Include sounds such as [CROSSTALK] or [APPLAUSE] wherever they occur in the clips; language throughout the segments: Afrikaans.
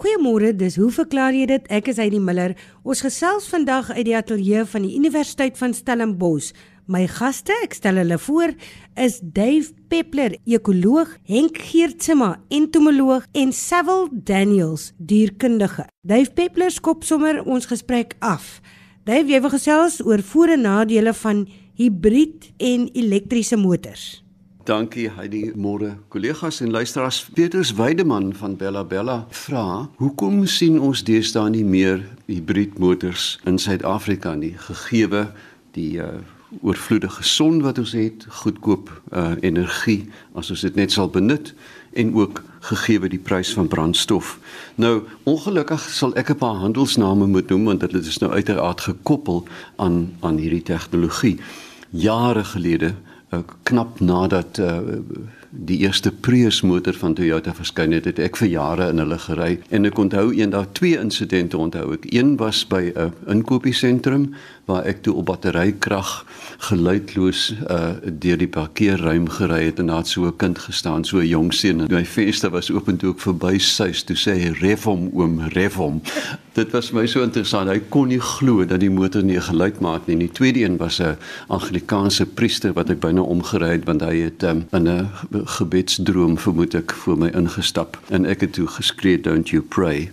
Goeiemôre, dis hoe verklaar jy dit? Ek is Heidi Miller. Ons gesels vandag uit die ateljee van die Universiteit van Stellenbosch. My gaste, ek stel hulle voor, is Dave Peppler, ekoloog, Henk Geertsma, entomoloog en Savile Daniels, dierkundige. Dave Peppler skop sommer ons gesprek af. Dave, jy wil gesels oor voor- en nadele van hibrid en elektriese motors. Dankie Heidi Môre. Kollegas en luisteraars, Petrus Weideman van Bella Bella vra: "Hoekom sien ons deesdae nie meer hibridmotors in Suid-Afrika nie, gegeewe die uh, oorvloedige son wat ons het, goedkoop uh, energie as ons dit net sal benut en ook gegeewe die prys van brandstof. Nou, ongelukkig sal ek 'n paar handelsname moet noem want dit is nou uiteraard gekoppel aan aan hierdie tegnologie. Jare gelede knap nadat uh, die eerste Prius motor van Toyota verskyn het, het ek vir jare in hulle gery en ek onthou eendag twee insidente onthou ek. Een was by 'n inkopiesentrum waar ek toe op batterykrag geluidloos uh deur die parkeerruim gery het en daar so 'n kind gestaan, so 'n jong seun en my venster was oop toe ek verby suis toe sê hy ref hom oom, ref hom. [LAUGHS] Dit was my so interessant. Hy kon nie glo dat die motor nie geluid maak nie. Die tweede een was 'n Anglikaanse priester wat ek byna omgery het want hy het um, in 'n gebedsdroom vermoed ek voor my ingestap en ek het toe geskree don't you pray.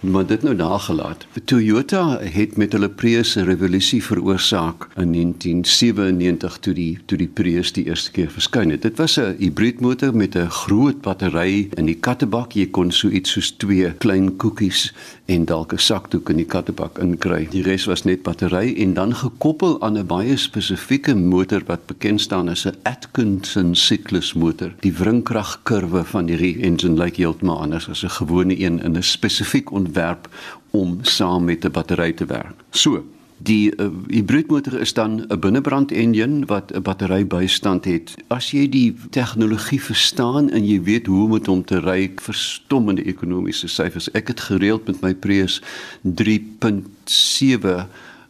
Maar dit nou nagelaat. Toyota het met hulle Prius 'n revolusie veroorsaak in 1997 toe die toe die Prius die eerste keer verskyn het. Dit was 'n hibriedmotor met 'n groot battery in die kattebak. Jy kon so iets soos twee klein koekies en dalk 'n sakdoek in die kattebak inkry. Die res was net battery en dan gekoppel aan 'n baie spesifieke motor wat bekend staan as 'n Atkinson siklusmotor. Die wringkragkurwe van hierdie engine lyk heeltemal anders as 'n gewone een in 'n spesifiek ontwerp om saam met 'n battery te werk. So, Die uh, hibridmotor is dan 'n binnebrand engine wat 'n battery bystand het. As jy die tegnologie verstaan en jy weet hoe om dit om te ry, verstommende ekonomiese syfers. Ek het gereeld met my Prius 3.7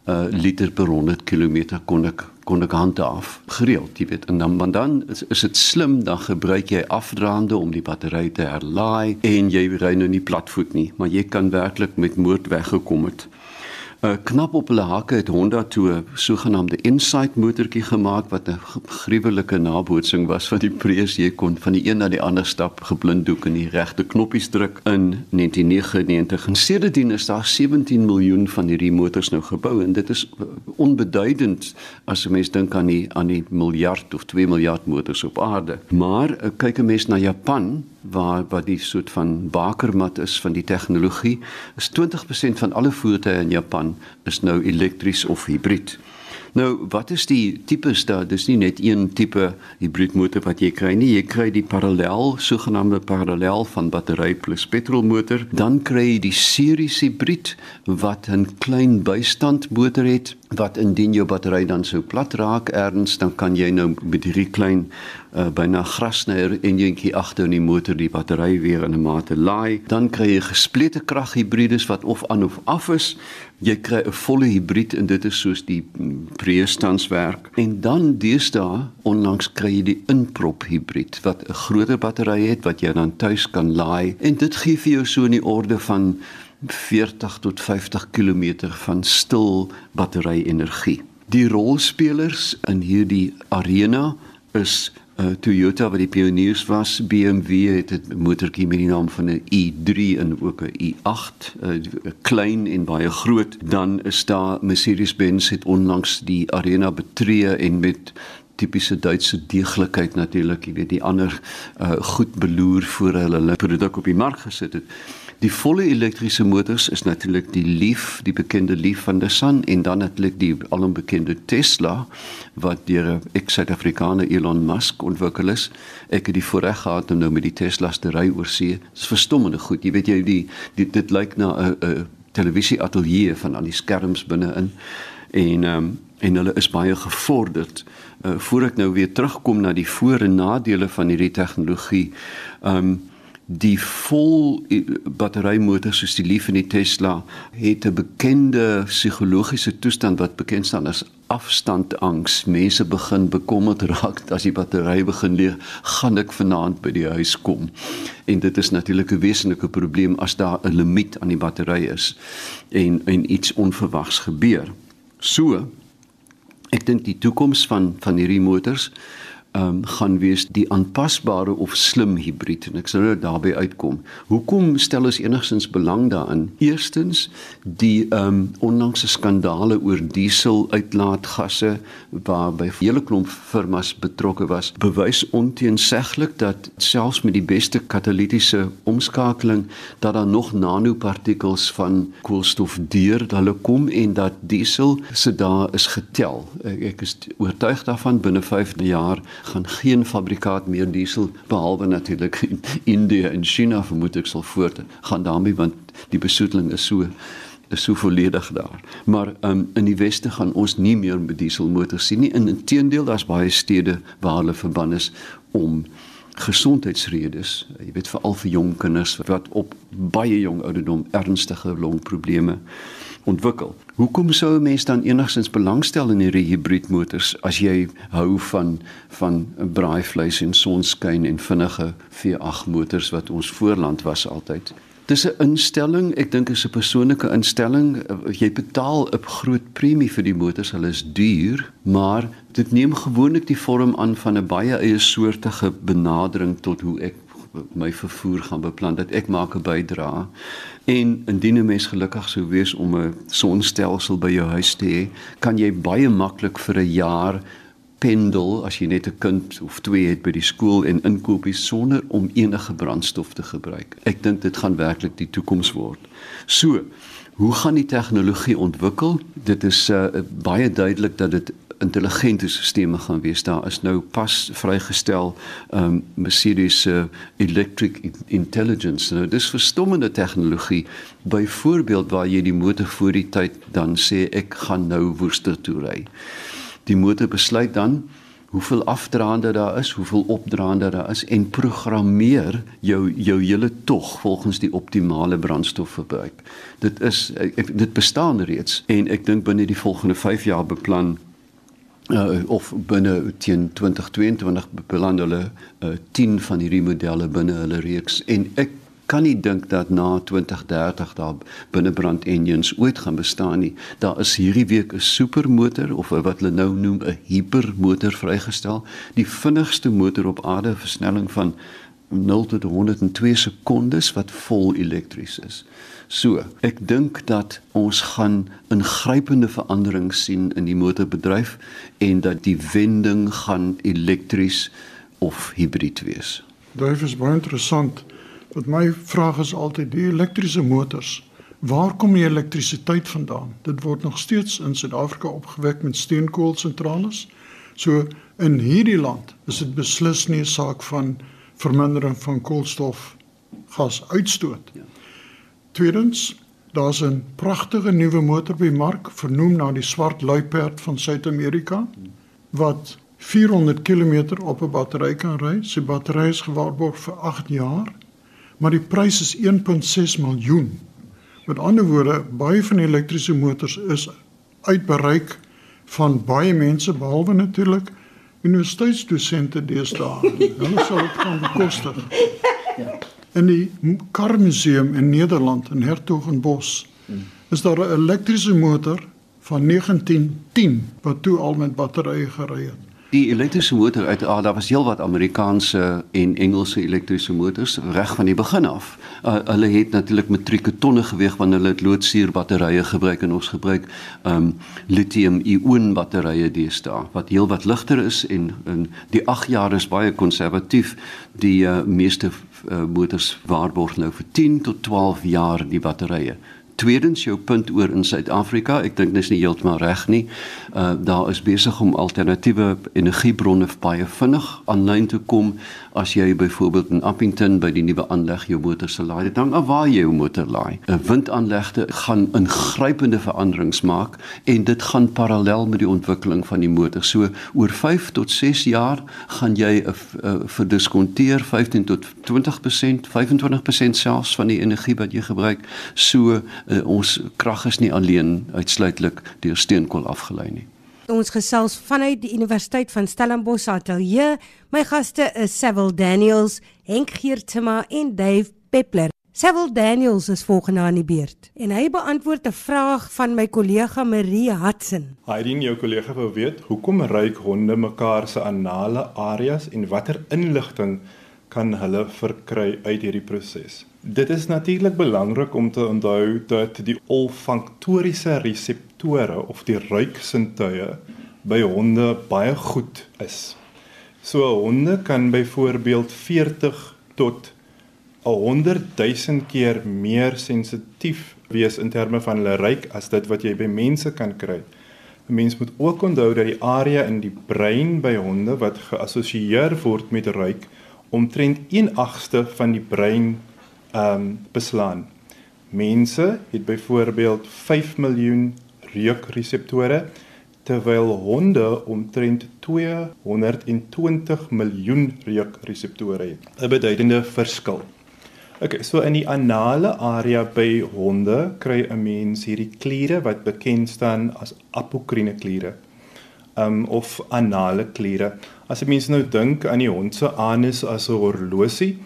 uh, liter per 100 km kon ek kon ek hand af gereeld, jy weet. En dan want dan is, is dit slim dan gebruik jy afdraande om die battery te herlaai en jy ry nou nie platvoet nie, maar jy kan werklik met moord weggekom het. Uh, knap op hulle hakke het Honda toe 'n sogenaamde Insight motortjie gemaak wat 'n gruwelike nabootsing was van die Prius. Jy kon van die een na die ander stap geblinddoek en die regte knoppies druk in 1999. En sedertdien is daar 17 miljoen van hierdie motors nou gebou en dit is onbeduidend as 'n mens dink aan die aan die miljard of 2 miljard motors op aarde. Maar uh, kyk 'n mens na Japan waar wat die soort van bakermat is van die tegnologie is 20% van alle voertuie in Japan is nou elektries of hibrid. Nou, wat is die tipes daar? Dis nie net een tipe hibridmotor wat jy kry nie. Jy kry die parallel, sogenaamde parallel van battery plus petrolmotor. Dan kry jy die series hibrid wat 'n klein bystandmotor het wat indien jou battery dan sou plat raak erns dan kan jy nou met hierdie klein uh, byna grasnyer enjintjie agter in die motor die battery weer in 'n mate laai. Dan kry jy gesplete kraghibrides wat of aan of af is. Jy kry 'n volle hibrid en dit is soos die preestanswerk en dan deesdae onlangs kry jy die inprop hibrid wat 'n groter battery het wat jy dan tuis kan laai. En dit gee vir jou so die orde van 40 tot 50 km van stil battery-energie. Die rolspelers in hierdie arena is uh, Toyota wat die pioniers was, BMW het 'n motortjie met die naam van 'n i3 en ook 'n i8, 'n klein en baie groot. Dan is daar Mercedes-Benz het onlangs die arena betree en met tipiese Duitse deeglikheid natuurlik, jy weet, die ander uh, goed beloer voor hulle hulle produk op die mark gesit het. Die volle elektriese motors is natuurlik die Leaf, die bekende Leaf van Nissan en dan natuurlik die alombekende Tesla wat deur 'n ex-Suid-Afrikaner Elon Musk ontwikkel is. Ek het die voorreg gehad om nou met die Teslas te ry oor see. Dit is verstommende goed. Jy weet jy die, die dit lyk na 'n 'n televisie ateljee van al die skerms binne-in en ehm um, en hulle is baie gevorderd. Uh, voor ek nou weer terugkom na die voor en nadele van hierdie tegnologie. Ehm um, die vol batterymotors soos die Leaf en die Tesla het 'n bekende psigologiese toestand wat bekend staan as afstandangs. Mense begin bekommerd raak as die battery begin leeg, gaan ek vanaand by die huis kom. En dit is natuurlik 'n wesenlike probleem as daar 'n limiet aan die battery is en en iets onverwags gebeur. So ek dink die toekoms van van hierdie motors um, gaan wees die aanpasbare of slim hibrid en ek sal nou daarby uitkom. Hoekom stel ons enigstens belang daarin? Eerstens die um onlangse skandale oor diesel uitlaatgasse waarby hele klomp firmas betrokke was, bewys onteenseglik dat selfs met die beste katalitiese omskakeling dat daar nog nanopartikels van koolstof deur hulle kom en dat diesel se daar is getel. Ek is oortuig daarvan binne 5 jaar gaan geen fabrikaat meer diesel behalwe natuurlik in India en China vermoed ek sal voort gaan daarmee want die besoedeling is so is so volledig daar. Maar um, in die weste gaan ons nie meer met dieselmotors sien nie. In inteendeel daar's baie stede waar hulle verbân is om gesondheidsredes, jy weet veral vir jong kinders wat op baie jong ouderdom ernstige longprobleme ontwikkel. Hoekom sou 'n mens dan enigstens belangstel in hierdie hibridmotors as jy hou van van braaivleis en sonskyn en vinnige V8 motors wat ons voorland was altyd? Dis 'n instelling, ek dink is 'n persoonlike instelling. Jy betaal 'n groot premie vir die motors, hulle is duur, maar dit neem gewoonlik die vorm aan van 'n baie eie soortige benadering tot hoe ek my vervoer gaan beplan dat ek maak 'n bydrae en indien 'n mens gelukkig sou wees om 'n sonstelsel by jou huis te hê kan jy baie maklik vir 'n jaar pendel as jy net 'n kind of twee het by die skool en inkopies sonder om enige brandstof te gebruik ek dink dit gaan werklik die toekoms word so hoe gaan die tegnologie ontwikkel dit is uh, baie duidelik dat dit intelligente stelsels gaan wees. Daar is nou pas vrygestel ehm um, Mercedes se uh, electric intelligence. Nou dis verstommende tegnologie. Byvoorbeeld waar jy die motor voor die tyd dan sê ek gaan nou Woester toe ry. Die motor besluit dan hoeveel afdraande daar is, hoeveel opdraande daar is en programmeer jou jou hele tog volgens die optimale brandstofverbruik. Dit is ek, dit bestaan reeds en ek dink binne die volgende 5 jaar beplan uh, of binne teen 2022 beland hulle uh, 10 van hierdie modelle binne hulle reeks en ek kan nie dink dat na 2030 daar binnebrand engines ooit gaan bestaan nie. Daar is hierdie week 'n supermotor of wat hulle nou noem 'n hipermotor vrygestel, die vinnigste motor op aarde, versnelling van 0 tot 102 sekondes wat vol elektries is. So, ek dink dat ons gaan ingrypende veranderings sien in die motorbedryf en dat die wending gaan elektries of hibrid wees. Dit is baie interessant. Wat my vraag is altyd die elektriese motors. Waar kom die elektrisiteit vandaan? Dit word nog steeds in Suid-Afrika opgewek met steenkoolsentrales. So in hierdie land is dit beslis nie 'n saak van vermindering van koolstofgasuitstoot. Ja. Tweedens, daar's 'n pragtige nuwe motor by mark vernoem na die swart luiperd van Suid-Amerika wat 400 km op 'n battery kan ry. Sy battery is gewaarborg vir 8 jaar, maar die prys is 1.6 miljoen. Met ander woorde, baie van die elektriese motors is uit bereik van baie mense behalwe natuurlik universiteitsdosente deesdae. Hulle sal dit kan bekostig. Ja in die karmuseum in Nederland in Hertogenbosch is daar 'n elektriese motor van 1910 wat toe al met batterye gery het. Die elektriese motor uit ah, daar was heelwat Amerikaanse en Engelse elektriese motors reg van die begin af. Uh, hulle het natuurlik metrieke tonne geweg wanneer hulle loodsuur batterye gebruik en ons gebruik um lithium-ioon batterye deesdae wat heelwat ligter is en in die 8 jaar is baie konservatief. Die uh, meeste uh, motors waarborg nou vir 10 tot 12 jaar die batterye. Tweedens jou punt oor in Suid-Afrika, ek dink dis nie heeltemal reg nie. Uh daar is besig om alternatiewe energiebronne baie vinnig aanlyn te kom as jy byvoorbeeld in Appington by die nuwe aanleg jou motor sal laai. Dit hang af waar jy jou motor laai. 'n Windaanlegte gaan ingrypende veranderings maak en dit gaan parallel met die ontwikkeling van die motor. So oor 5 tot 6 jaar gaan jy 'n verdiskonteer 15 tot 20%, 25% selfs van die energie wat jy gebruik. So uh, ons krag is nie alleen uitsluitlik deur steenkool afgelei nie. Ons gesels vanuit die Universiteit van Stellenbosch Atelier. My gaste is Sewil Daniels, Henk Geertsma en Dave Peppler. Sewil Daniels is volgende aan die beurt en hy beantwoord 'n vraag van my kollega Marie Hudson. Hierdie jou kollega wou weet, hoekom ruik honde mekaar se anale areas en watter inligting kan hulle verkry uit hierdie proses? Dit is natuurlik belangrik om te onthou dat die olfaktoriese reseptore of die ruiksintuie by honde baie goed is. So honde kan byvoorbeeld 40 tot 100 000 keer meer sensitief wees in terme van hulle ruik as dit wat jy by mense kan kry. 'n Mens moet ook onthou dat die area in die brein by honde wat geassosieer word met ruik omtrent 1/8ste van die brein ehm um, beslaan. Mense het byvoorbeeld 5 miljoen reukreseptore terwyl honde omtrent 220 miljoen reukreseptore het. 'n Beduidende verskil. Okay, so in die anale area by honde kry 'n mens hierdie kliere wat bekend staan as apokrine kliere. Um of anale kliere. As 'n mens nou dink aan die hond se anus as 'n horlosie,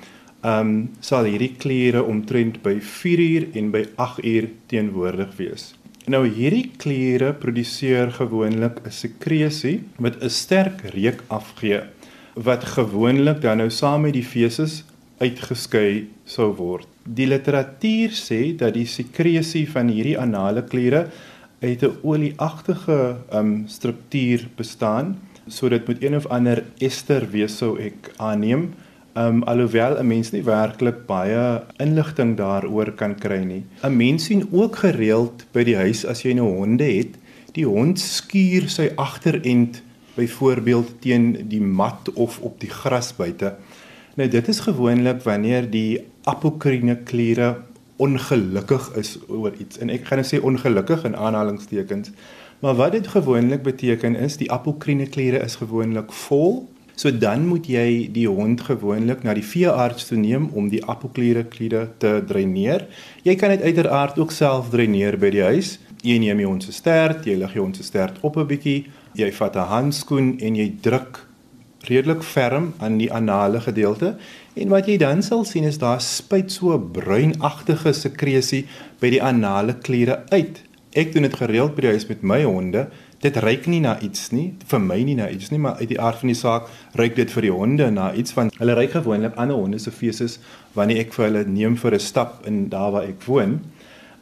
um sal hierdie kliere omtrent by 4 uur en by 8 uur teenwoordig wees. Nou hierdie kliere produseer gewoonlik 'n sekresie wat 'n sterk reuk afgee wat gewoonlik dan nou saam met die feses uitgeskei sou word. Die literatuur sê dat die sekresie van hierdie anale kliere uit 'n olieagtige um struktuur bestaan, so dit moet een of ander ester wees sou ek aanneem. Um alhoewel 'n mens nie werklik baie inligting daaroor kan kry nie. 'n Mens sien ook gereeld by die huis as jy nou honde het, die hond skuur sy agterend byvoorbeeld teen die mat of op die gras buite. Nou dit is gewoonlik wanneer die apokrine kliere ongelukkig is oor iets en ek gaan nou sê ongelukkig in aanhalingstekens. Maar wat dit gewoonlik beteken is die apokrine kliere is gewoonlik vol So dan moet jy die hond gewoonlik na die veearts toe neem om die apokliere kliere te dreineer. Jy kan dit uiteraard ook self dreineer by die huis. Jy neem jou hond se stert, jy lig jou hond se stert op 'n bietjie, jy vat 'n handskoen en jy druk redelik ferm aan die anale gedeelte en wat jy dan sal sien is daar spuit so 'n bruinagtige sekresie by die anale kliere uit. Ek doen dit gereeld by die huis met my honde dit ruik nie na iets nie vir my nie na iets nie maar uit die aard van die saak ruik dit vir die honde na iets van hulle ruik gewoonlik ander honde se feeses wanneer ek vir hulle neem vir 'n stap in daar waar ek woon.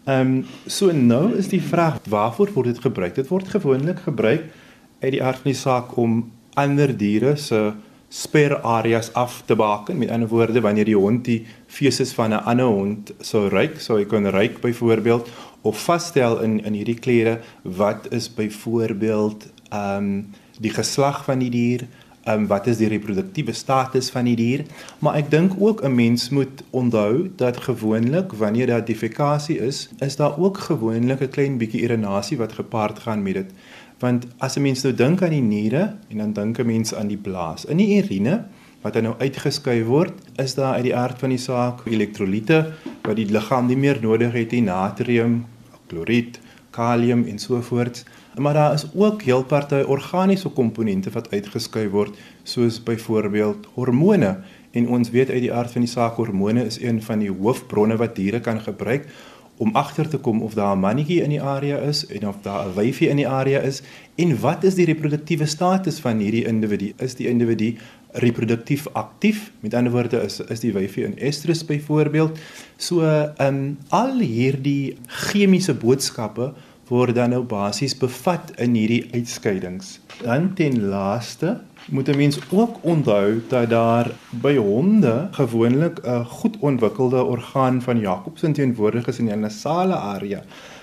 Ehm um, so nou is die vraag waarvoor word dit gebruik? Dit word gewoonlik gebruik uit die aard van die saak om ander diere se sper areas af te baken. Met ander woorde wanneer die hond die feeses van 'n ander hond sou ruik, sou hy kon ruik byvoorbeeld of vasstel in in hierdie klere wat is byvoorbeeld ehm um, die geslag van die dier, ehm um, wat is die reproduktiewe status van die dier, maar ek dink ook 'n mens moet onthou dat gewoonlik wanneer daar defekasie is, is daar ook gewoonlik 'n klein bietjie urinasie wat gepaard gaan met dit. Want as 'n mens nou dink aan die niere en dan dink 'n mens aan die blaas. In die urine wat nou uitgeskei word, is daar uit die aard van die saak elektrolyte wat die liggaam nie meer nodig het nie, natrium, kloried, kalium en so voort. Maar daar is ook heel party organiese komponente wat uitgeskei word, soos byvoorbeeld hormone. En ons weet uit die aard van die saak hormone is een van die hoofbronne wat diere kan gebruik om agter te kom of daar 'n mannetjie in die area is en of daar 'n wyfie in die area is en wat is die reproduktiewe status van hierdie individu? Is die individu reproduktief aktief? Met ander woorde is is die wyfie in estrus byvoorbeeld? So ehm um, al hierdie chemiese boodskappe word dan nou basies bevat in hierdie uitskeidings. Dan ten laaste moet 'n mens ook onthou dat daar by honde gewoonlik 'n goed ontwikkelde orgaan van Jacobsen teenwoordig is in die nasale area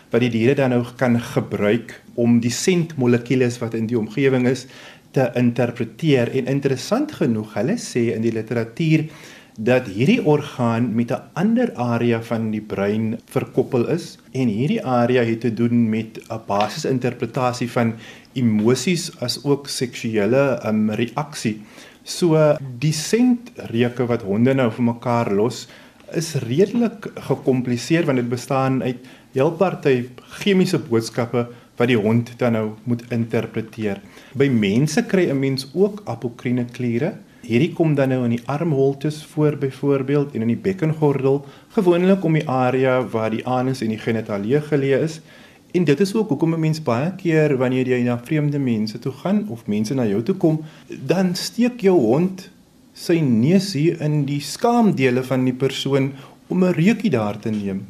wat die diere dan nou kan gebruik om die sentmolekules wat in die omgewing is te interpreteer en interessant genoeg, hulle sê in die literatuur dat hierdie orgaan met 'n ander area van die brein verkoppel is en hierdie area het te doen met 'n basiese interpretasie van emosies as ook seksuele um, reaksie. So die sentreuke wat honde nou vir mekaar los is redelik gekompliseer want dit bestaan uit heel party chemiese boodskappe wat die hond dan nou moet interpreteer. By mense kry 'n mens ook apokrine kliere Hierdie kom dan nou in die armholtes voor byvoorbeeld en in die bekkengordel, gewoonlik om die area waar die anus en die genitalie geleë is. En dit is ook hoekom 'n mens baie keer wanneer jy na vreemde mense toe gaan of mense na jou toe kom, dan steek jou hond sy neus hier in die skaamdele van die persoon om 'n reukie daar te neem.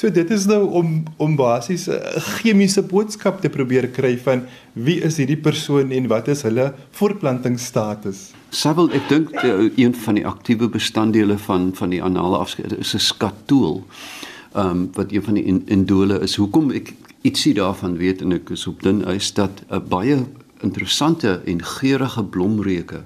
So dit is nou om om basies 'n chemiese boodskap te probeer kry van wie is hierdie persoon en wat is hulle voortplantingsstatus. Savel, ek dink uh, een van die aktiewe bestanddele van van die anale afskeid is 'n skatool. Ehm um, wat een van die indole is. Hoekom ek ietsie daarvan weet en ek is op dun ys dat 'n uh, baie interessante en geurende blomreuke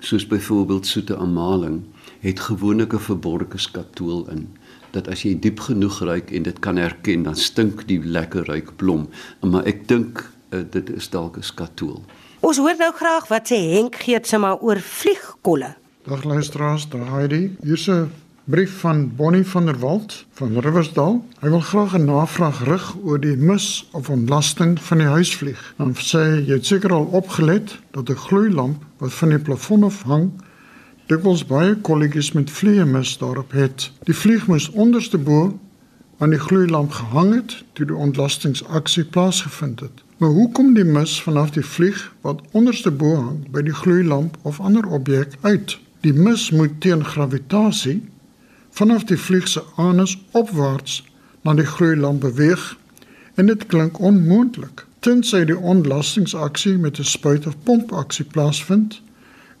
soos byvoorbeeld soete amaling het gewoonlik 'n verborgde skatool in dat as jy diep genoeg ruik en dit kan herken dan stink die lekker ruik blom maar ek dink uh, dit is dalk 'n skatool Ons hoor nou graag wat sê Henk Geertse maar oor vliegkolle. Dag luisteraars, daar Heidi. Hier's 'n brief van Bonnie van der Walt van Riversdal. Hy wil graag 'n navraag rig oor die mis of ontlasting van die huisvlieg. Dan sê jy het seker al opgelet dat 'n gloeilamp wat van die plafon af hang dikwels baie kolletjies met vliee mis daarop het. Die vlieg moes onderste bo aan die gloeilamp gehang het toe die ontlastingsaksie plaasgevind het. Maar hoekom die mis vanaf die vlieg wat onderste bo hang by die gloeilamp of ander objek uit? Die mis moet teen gravitasie vanaf die vlieg se anus opwaarts na die gloeilamp beweeg en dit klink onmoontlik tensy die ontlastingsaksie met 'n spuit of pomp aksie plaasvind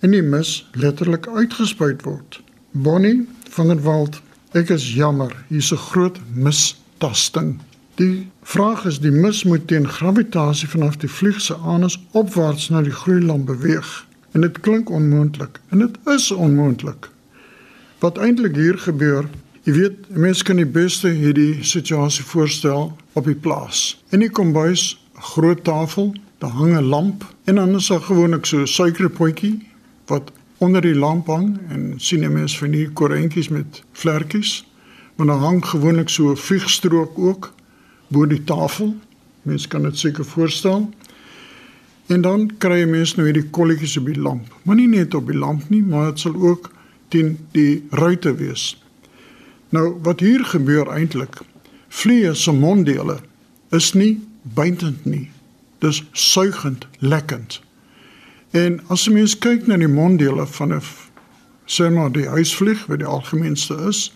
en die mis letterlik uitgespuit word. Bonnie van der Walt, ek is jammer, hier's 'n groot mistasting. Die vraag is die mis moet teen gravitasie vanaf die vlieg se anus opwaarts na die gloeilamp beweeg. En dit klink onmoontlik en dit is onmoontlik. Wat eintlik hier gebeur, jy weet, mense kan die beste hierdie situasie voorstel op die plaas. In die kombuis, 'n groot tafel, daar hang 'n lamp en dan is daar gewoonlik so 'n suikerpotjie wat onder die lamp hang en sien jy mense van hier korrentjies met vlekkies. Maar dan hang gewoonlik so 'n vliegstrook ook bo die tafel. Mens kan dit seker voorstel. En dan kry jy mens nou hierdie kolletjies op die lamp. Maar nie net op die lamp nie, maar dit sal ook teen die ruite wees. Nou wat hier gebeur eintlik? Vliee se monddele is nie bytend nie. Dis suigend, lekkend. En as jy mens kyk na die monddele van 'n sê maar die huisvlieg wat die algemeenste is,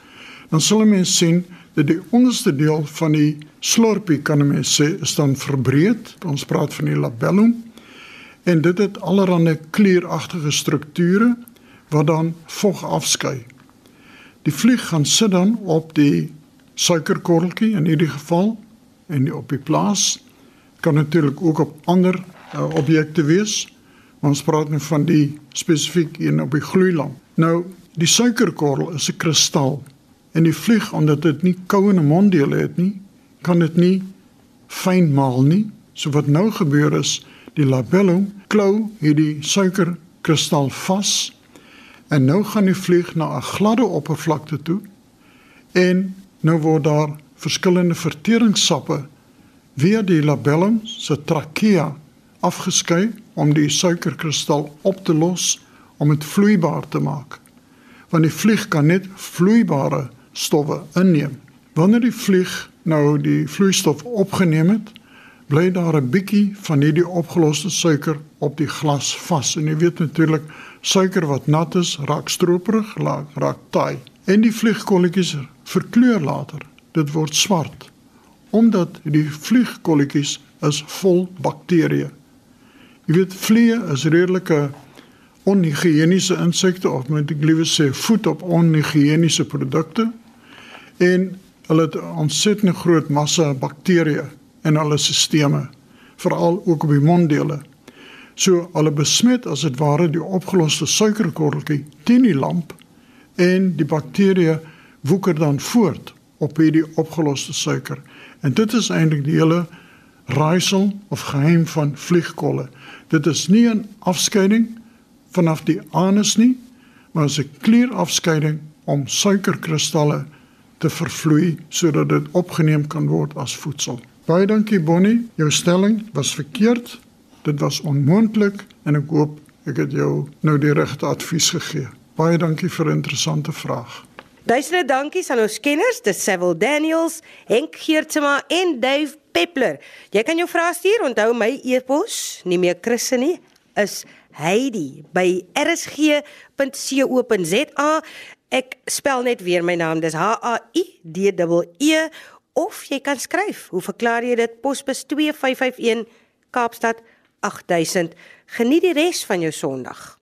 dan sal jy mens sien dat die onderste deel van die slorpie kan mens sê is dan verbreed. Ons praat van die labellum. En dit het allerlei klieragtige strukture wat dan vog afskei. Die vlieg gaan sit dan op die suikerkorreltjie in hierdie geval en op die plaas kan natuurlik ook op ander uh, objekte wees. Ons praat nou van die spesifiek een op die gloeilamp. Nou, die suikerkorrel is 'n kristal en die vlieg omdat dit nie koue monddele het nie, kan dit nie fyn maal nie. So wat nou gebeur is, die labellum klou hierdie suikerkristal vas en nou gaan die vlieg na 'n gladde oppervlakte toe en nou word daar verskillende verteringssappe via die labellum se trakea afgeskei om die suikerkristal op te los om dit vloeibaar te maak. Want die vlieg kan net vloeibare stowwe inneem. Wanneer die vlieg nou die vloeistof opgeneem het, bly daar 'n bietjie van hierdie opgeloste suiker op die glas vas. En jy weet natuurlik, suiker wat nat is, raak stroperig, raak taai. En die vliegkolletjies verkleur later. Dit word swart omdat die vliegkolletjies is vol bakterieë. Jy weet vliee is redelike onhigiëniese insekte of moet ek liewer sê voed op onhigiëniese produkte en hulle het 'n ontsettend groot massa bakterieë in hulle stelsels veral ook op die monddele. So hulle besmet as dit ware die opgeloste suikerkorreltjie teen die lamp en die bakterieë woeker dan voort op hierdie opgeloste suiker. En dit is eintlik die hele raaisel of geheim van vliegkolle. Dit is nie 'n afskeiding vanaf die anus nie, maar 'n klierafskeiding om suikerkristalle te vervloei sodat dit opgeneem kan word as voedsel. Baie dankie Bonnie, jou stelling was verkeerd. Dit was onmoontlik en ek hoop ek het jou nou die regte advies gegee. Baie dankie vir 'n interessante vraag. Duisende dankies aan ons kenners, dis Seville Daniels, Henk Geertsma en Dave Peppler. Jy kan jou vrae stuur, onthou my e-pos, nie meer Chrisse nie, is Heidi by rsg.co.za. Ek spel net weer my naam, dis H A I D E E of jy kan skryf. Hoe verklaar jy dit? Posbus 2551 Kaapstad 8000. Geniet die res van jou Sondag.